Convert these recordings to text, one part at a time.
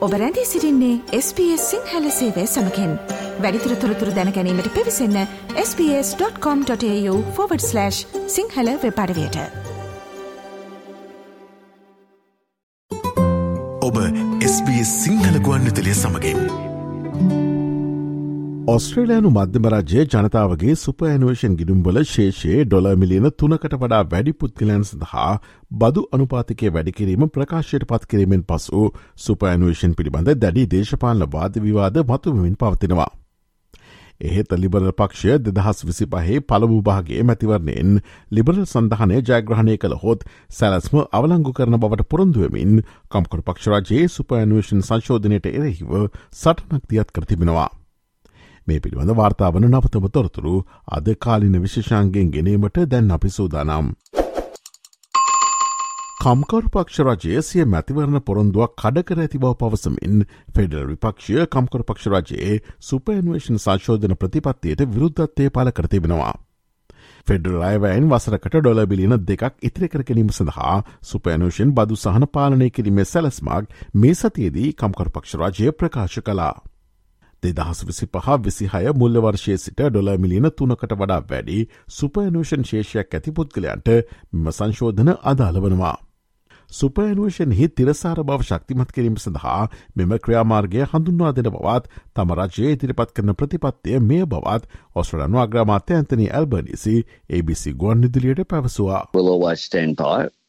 ඔබ රැඳී සිරින්නේ SBS සිංහල සේවය සමකෙන්. වැඩිතුර තොරතුර දැනැනීමට පිවිසන්න ps.com.ta/ සිංහල වෙපඩවයට ඔබ SBS සිංහල ගුවන්විතලය සමඟින් ඔස්ට්‍රේලයානු මධ්‍යමරජය ජනතාවගේ සුපඇනුවේෂන් ගිඩුම්බල ශේෂයේ ඩොල මිලියන තුනකට වඩා වැඩි පුද්ගලයන් සඳහා බදු අනුපාතිකය වැඩිකිරීම ප්‍රකාශයට පත් කිරීමෙන් පසු සුපඇනුවේෂන් පිළිබඳ දැඩි දේශපාලන වාද විවාද මතුමමින් පවතිනවා. එහෙත ලිබරල් පක්ෂය දෙදහස් විසි පහේ පළමු භාගේ මැතිවරණයෙන් ලිබරල් සඳහනය ජයග්‍රහණය කළ හොත් සැලස්ම අවලංගු කරන බවට පොරොන්දුවමින් කම්කොට පක්ෂරජයේ සුපඇනුවේෂන් සංශෝධනයට එරෙහිව සටනක් දියත් කරතිබෙනවා. මේ පිළිබඳ වාර්තාාවන නවතම තොරතුරු අද කාලින විශෂංගෙන් ගෙනීමට දැන් අපි සූදානම්. කම්කරු පක්ෂ රජය සිය මැතිවරණ පොරොන්දුවක් කඩකර ඇති බව පවසමින් ෆෙඩල් විපක්ෂය කම්කරු පක්ෂ රජයේ සුපන්වේෂන් සංශෝධන ප්‍රතිපත්තියට විරුද්ධත්තය පල කරතිබෙනවා. ෆෙඩරල් අයවයින් වසරකට ඩොල බිලියන දෙකක් ඉතිරි කර ගැනීම සඳහා සුපෑනුෂන් බදු සහන පාලනය කිරීමේ සැලස්මක් මේ සතියේදී කම්කරු පක්ෂ රජය ප්‍රකාශ කලා. දෙදහස් විසි පහ විසිහය මුල්ල වර්ෂය සිට ඩොල මිලියන තුනකට වඩා වැඩි සුපයනුෂන් ශේෂයක් ඇති පුද්ගලයන්ට මෙම සංශෝධන අදාළ වනවා. සුපයනුවේෂන් හි තිරසාර බව ශක්තිමත් කිරීම සඳහා මෙම ක්‍රියාමාර්ගය හඳුන්වා දෙන බවත් තම රජයේ ඉදිරිපත් කරන ප්‍රතිපත්තිය මේ බවත් ඔස්ට්‍රලන්ු අග්‍රමාත්‍ය ඇතනි ඇල්බනිසි ABC ගුවන් නිදිලියට පැවසවා.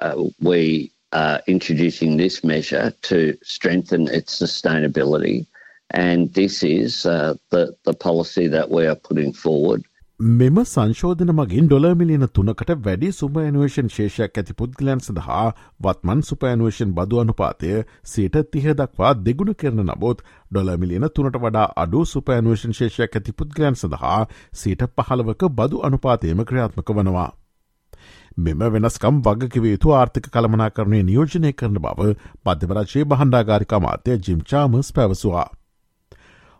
Uh, we are introducing this measure to strengthen its sustainability And this is uh, the, the policy that we are putting forward. මෙම සංශෝධන මගින් ඩොල මිලියන තුනකට වැඩි සුපඇනුවේෂන් ශේෂයක් ඇති පුද්ගලයන් සඳහා වත්මන් සුපඇනුවේෂන් බදු අනුපාතය සීට තිහ දක්වා දෙගුණ කරන නබොත් ඩොල මිලියන තුනට වඩා අඩු සුපඇනුවේෂන් ශේෂයක් ඇති පුද්ගලයන් සඳහා සීට පහළවක බදු අනුපාතයම ක්‍රියාත්මක වනවා. මෙම වෙනස්කම් වගකිව යුතු ආර්ථික කළමනා කරණය නියෝජනය කරන බව මධ්‍යවරජයේ බහන්ඩාගාරිකා මාත්‍ය ජිම් චාමස් පැවසවා.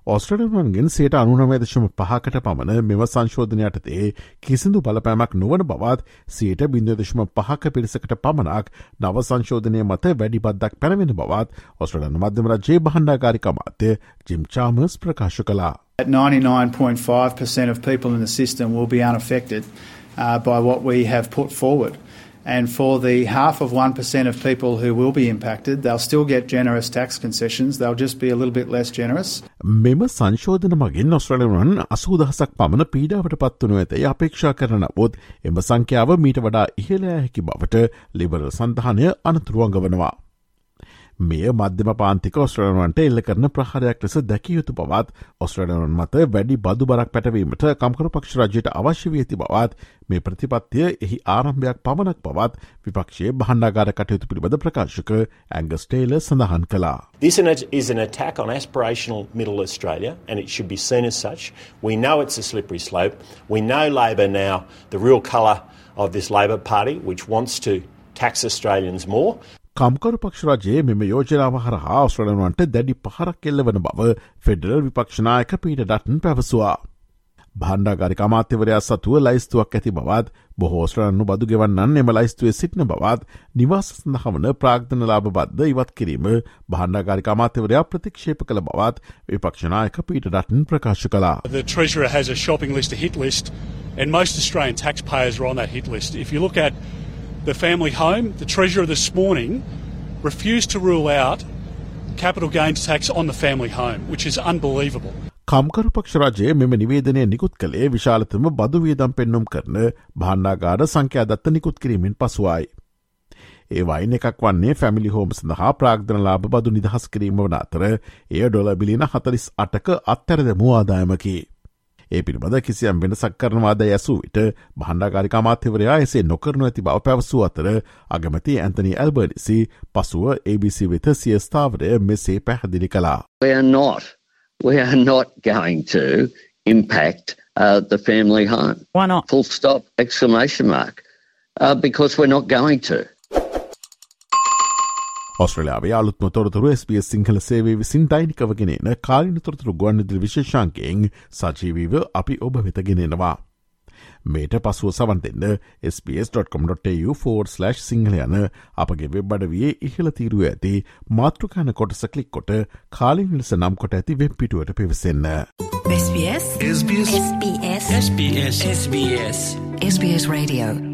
ඔස්ට්‍රලන්ගෙන් සේට අනුනමේදශම පහකට පමණ මෙම සංශෝධනයටතේ කිසිදු බලපෑමක් නොවන බවත් සයට බින්දදශම පහක පිරිසකට පමණක් නව සංශෝධනය මත වැඩිබද්දක් පැනවෙන බවත් ඔස්ට්‍රලන් මධ්‍යම රජයේ බහන්ඩාකාරික මාත්‍ය ජිම් චාමස් ප්‍රකාශ කලා. At 99.5% of people in the system will be unaffected uh, by what we have put forward. And for the half of 1% of people who will be impacted, they'll still get generous tax concessions. They'll just be a little bit less generous. මෙම සංශෝධන මගින් ඔස්ට්‍රලරුවන් අසූදහසක් පමණ පීඩාවට පත්වනු ඇතයි අපේක්ෂා කරන බොත් එම සංඛ්‍යාව මීට වඩා ඉහලෑ හැකි බවට ලිබරල් සඳහනය අනතුරුවන්ග වනවා. මෙය මධ්‍යම පාන්තික ඔස්ට්‍රලන්වන්ට එල්ල කරන ප්‍රහාරයක් ලෙස දැකියයුතු බවත් ඔස්ට්‍රලනන් මත වැඩි බදු බරක් පැටවීමට කම්කර පක්ෂ රජයට අවශ්‍ය වී ඇති බවත් මේ ප්‍රතිපත්තිය එහි ආරම්භයක් පමණක් පවත් විපක්ෂයේ බහන්ඩාගාර කටයුතු පිළිබඳ ප්‍රකාශක ඇංගස්ටේල සඳහන් කලා. This is an attack on aspirational middle Australia and it should be seen as such. We know it's a slippery slope. We know Labor now, the real colour of this Labor Party, which wants to tax Australians more. කම්කරු පක්ෂරජයේ මෙම යෝජනාව හරහා ඔස්ට්‍රලනුවන්ට දැඩි පහරක් එල්ල වන බව federal විපක්ෂනායක පීට ඩටන් පැවසවා. බණ්ඩාගරික අමාත්‍යවරයා සතුව ලයිස්තුවක් ඇති බවත් බොහෝස්ට්‍රලන්නු බදු ගෙවන්නන් එම ලයිස්තුවේ සිටින බවත් නිවාස සඳහවන ප්‍රාග්ධන ලාභ බද්ධ ඉවත් කිරීම බහන්ඩාගරික අමාත්‍යවරයා ප්‍රතික්ෂේප කළ බවත් විපක්ෂනායක පීට ඩටන් ප්‍රකාශ කලා. The Treasurer has a shopping list, a hit list, and most Australian taxpayers are on that hit list. If you look at the family home. The Treasurer this morning refused to rule out capital gains tax on the family home, which is unbelievable. කම්කරු පක්ෂරජය මෙම නිවේදනය නිකුත් කළේ විශාලතම බදු වියදම් පෙන්නුම් කරන භාණ්ඩාගාර සංඛ්‍යාදත්ත නිකුත් කිරීමෙන් පසුවයි. ඒ වයින් එකක් වන්නේ ෆැමිලි හෝම් සඳහා ප්‍රාග්ධන ලාභ බදු නිදහස් කිරීම වන අතර එය ඩොල බිලින හතලිස් අටක අත්තරද මූවාදායමකි. ඒ පිළිබඳ කිසියම් වෙනසක් කරනවාද ඇසූ විට බහන්ඩාකාරික අමාත්‍යවරයා එසේ නොකරනු ඇති බව පැවසූ අතර අගමති ඇන්තනි ඇල්බර්නිසි පසුව ABC වෙත සිය ස්ථාවරය මෙසේ පැහැදිලි කළා. We are not, we are not going to impact uh, the family home. Why not? Full stop, exclamation mark. Uh, because we're not going to. ඔස්ට්‍රලයාාවේ අලුත්ම තොරතුරු SBS සිංහල සේවේ විසින් දෛනිකවගෙනන කාලින තොරතුරු ගුවන්නිදිල් විශේෂංකයෙන් සජීවීව අපි ඔබ වෙතගෙනෙනවා. මේට පසුව සවන් දෙන්න ps.com.tu4/ සිංහල යන අපගේ වෙබ් අඩවියේ ඉහළ තීරුව ඇති මාතෘකාන කොටස කලික් කොට කාලින් ලෙස නම් කොට ඇති වෙබ් පිටුවට පිවිසන්න. SBS SBS SBS SBS SBS Radio